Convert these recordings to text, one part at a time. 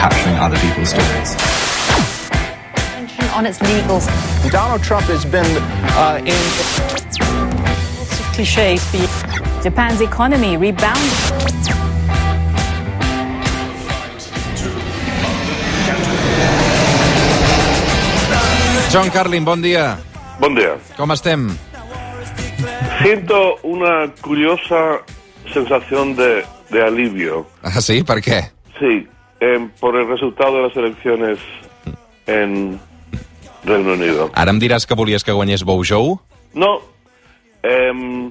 capturing other people's stories. on its legals. Donald Trump has been uh, in. Lots of cliches. Japan's economy rebounded. John Carlin, bon dia. Buen día. Com estem? Siento una curiosa sensación de, de alivio. Ah, sí? Per què? Sí, em, por el resultado de las elecciones en Reino Unido. Ara em diràs que volies que guanyés Boujou? No, em,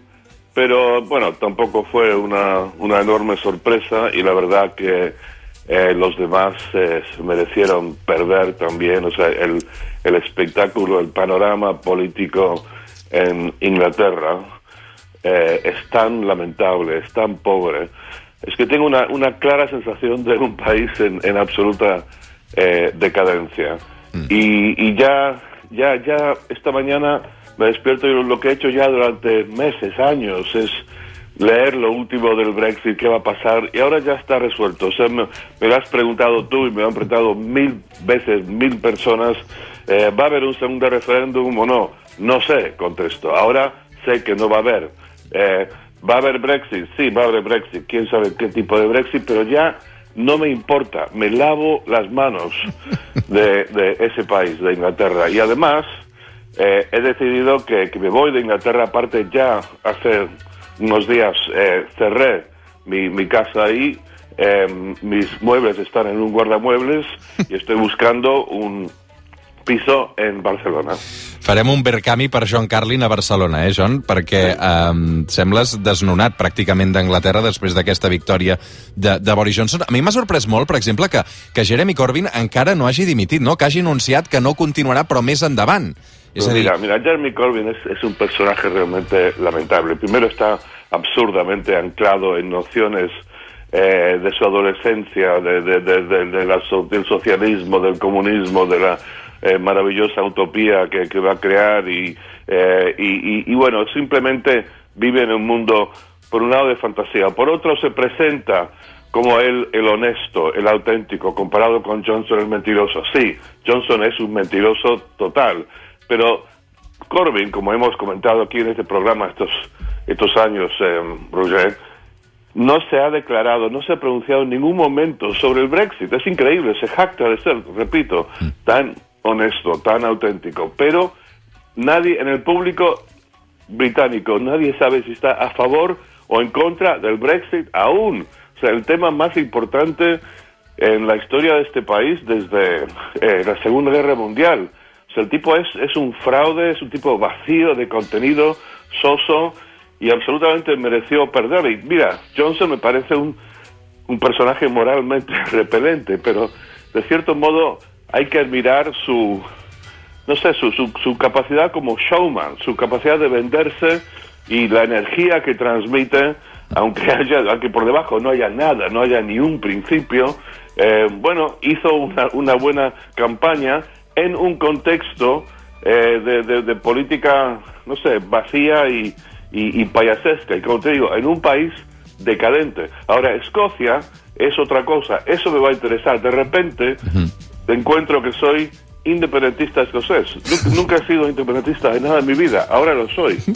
pero bueno, tampoco fue una, una enorme sorpresa y la verdad que eh, los demás eh, se merecieron perder también. O sea, el, el espectáculo, el panorama político en Inglaterra eh, es tan lamentable, es tan pobre. Es que tengo una, una clara sensación de un país en, en absoluta eh, decadencia. Y, y ya, ya, ya esta mañana me despierto y lo que he hecho ya durante meses, años, es leer lo último del Brexit, qué va a pasar, y ahora ya está resuelto. O sea, me, me lo has preguntado tú y me lo han preguntado mil veces, mil personas, eh, ¿va a haber un segundo referéndum o no? No sé, contesto. Ahora sé que no va a haber. Eh, ¿Va a haber Brexit? Sí, va a haber Brexit. ¿Quién sabe qué tipo de Brexit? Pero ya no me importa. Me lavo las manos de, de ese país, de Inglaterra. Y además, eh, he decidido que, que me voy de Inglaterra. Aparte, ya hace unos días eh, cerré mi, mi casa ahí. eh, mis muebles están en un guardamuebles y estoy buscando un piso en Barcelona. Farem un Verkami per John Carlin a Barcelona, eh, John? Perquè eh, sembles desnonat pràcticament d'Anglaterra després d'aquesta victòria de, de Boris Johnson. A mi m'ha sorprès molt, per exemple, que, que Jeremy Corbyn encara no hagi dimitit, no? que hagi anunciat que no continuarà, però més endavant. És a dir, mira, mira, Jeremy Corbyn es, es un personaje realmente lamentable. Primero está absurdamente anclado en nociones eh, de su adolescencia, de, del socialismo, del comunismo, de la eh, maravillosa utopía que, que va a crear y, eh, y, y- y, bueno, simplemente vive en un mundo, por un lado, de fantasía, por otro se presenta como él el honesto, el auténtico, comparado con Johnson el mentiroso. Sí, Johnson es un mentiroso total, pero Corbyn, como hemos comentado aquí en este programa estos, estos años, eh, Roger, no se ha declarado, no se ha pronunciado en ningún momento sobre el Brexit. Es increíble, se jacta de ser, repito, tan honesto, tan auténtico. Pero nadie en el público británico, nadie sabe si está a favor o en contra del Brexit aún. O sea, el tema más importante en la historia de este país desde eh, la Segunda Guerra Mundial. O sea, el tipo es, es un fraude, es un tipo vacío de contenido, soso, y absolutamente mereció perder. Y mira, Johnson me parece un, un personaje moralmente repelente, pero de cierto modo hay que admirar su, no sé, su, su, capacidad como showman, su capacidad de venderse y la energía que transmite, aunque haya, aunque por debajo no haya nada, no haya ni un principio, eh, bueno, hizo una, una buena campaña en un contexto eh, de, de- de política, no sé, vacía y, y, y payasesca. Y como te digo, en un país decadente. Ahora, Escocia es otra cosa. Eso me va a interesar. De repente, encuentro que soy independentista escocés. Nu- Nunca he sido independentista de nada en mi vida. Ahora lo soy.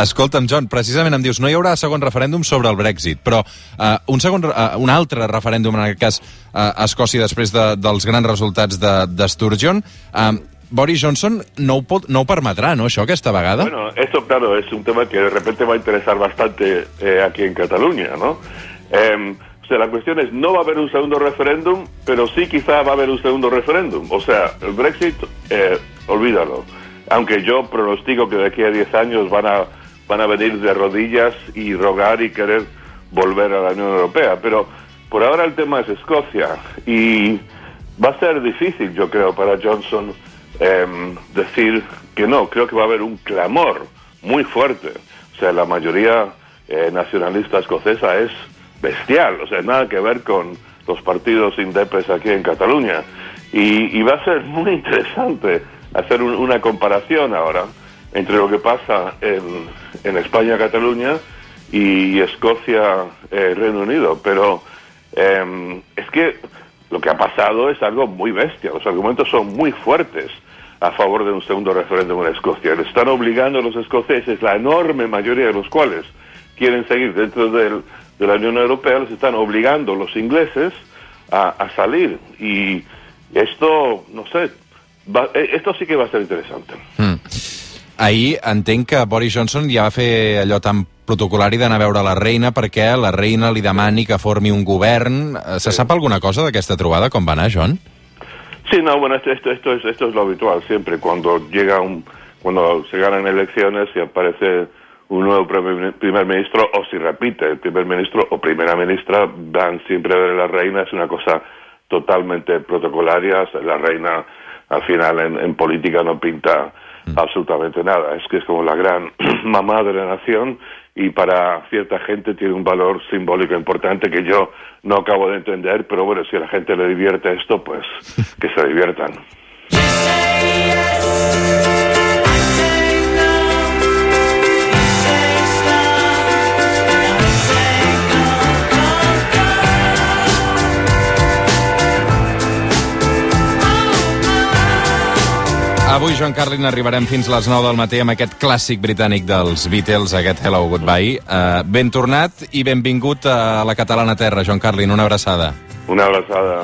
Escolta'm, John, precisament em dius no hi haurà segon referèndum sobre el Brexit, però uh, un, segon, uh, un altre referèndum, en aquest cas uh, a Escòcia, després de, dels grans resultats de, de Sturgeon, uh, Boris Johnson no ho, pot, no ho permetrà, no, això, aquesta vegada? Bueno, esto, claro, es un tema que de repente va a interesar bastante eh, aquí en Cataluña, ¿no? Eh, o sea, la cuestión es, no va a haber un segundo referéndum, pero sí quizá va a haber un segundo referéndum. O sea, el Brexit, eh, olvídalo. Aunque yo pronostico que de aquí a 10 años van a, van a venir de rodillas y rogar y querer volver a la Unión Europea. Pero por ahora el tema es Escocia y va a ser difícil, yo creo, para Johnson em, decir que no. Creo que va a haber un clamor muy fuerte. O sea, la mayoría eh, nacionalista escocesa es bestial. O sea, nada que ver con los partidos indepes aquí en Cataluña. Y, y va a ser muy interesante hacer un- una comparación ahora entre lo que pasa en, en España, Cataluña y Escocia, eh, Reino Unido. Pero em, es que lo que ha pasado es algo muy bestia. Los argumentos son muy fuertes a favor de un segundo referéndum en Escocia. Le están obligando a los escoceses, la enorme mayoría de los cuales quieren seguir dentro del, de la Unión Europea, les están obligando los ingleses a, a salir. Y esto, no sé, va, eh, esto sí que va a ser interesante. Mm. Ahir entenc que Boris Johnson ja va fer allò tan protocolari d'anar a veure la reina perquè la reina li demani que formi un govern. Eh, Se Sí. sap alguna cosa d'aquesta trobada? Com va anar, John? Sí, no, bueno, esto, esto, esto, es, esto es lo habitual siempre. Cuando llega un, cuando se ganan elecciones y aparece un nuevo primer, primer ministro, o si repite el primer ministro o primera ministra, van siempre a ver a la reina. Es una cosa totalmente protocolaria. La reina, al final, en, en política no pinta absolutamente nada. Es que es como la gran mamá de la nación y para cierta gente tiene un valor simbólico importante que yo no acabo de entender, pero bueno, si a la gente le divierte esto, pues que se diviertan. Avui, Joan Carlin, arribarem fins les 9 del matí amb aquest clàssic britànic dels Beatles, aquest Hello Goodbye. Uh, ben tornat i benvingut a la catalana terra, Joan Carlin, una abraçada. Una abrazada.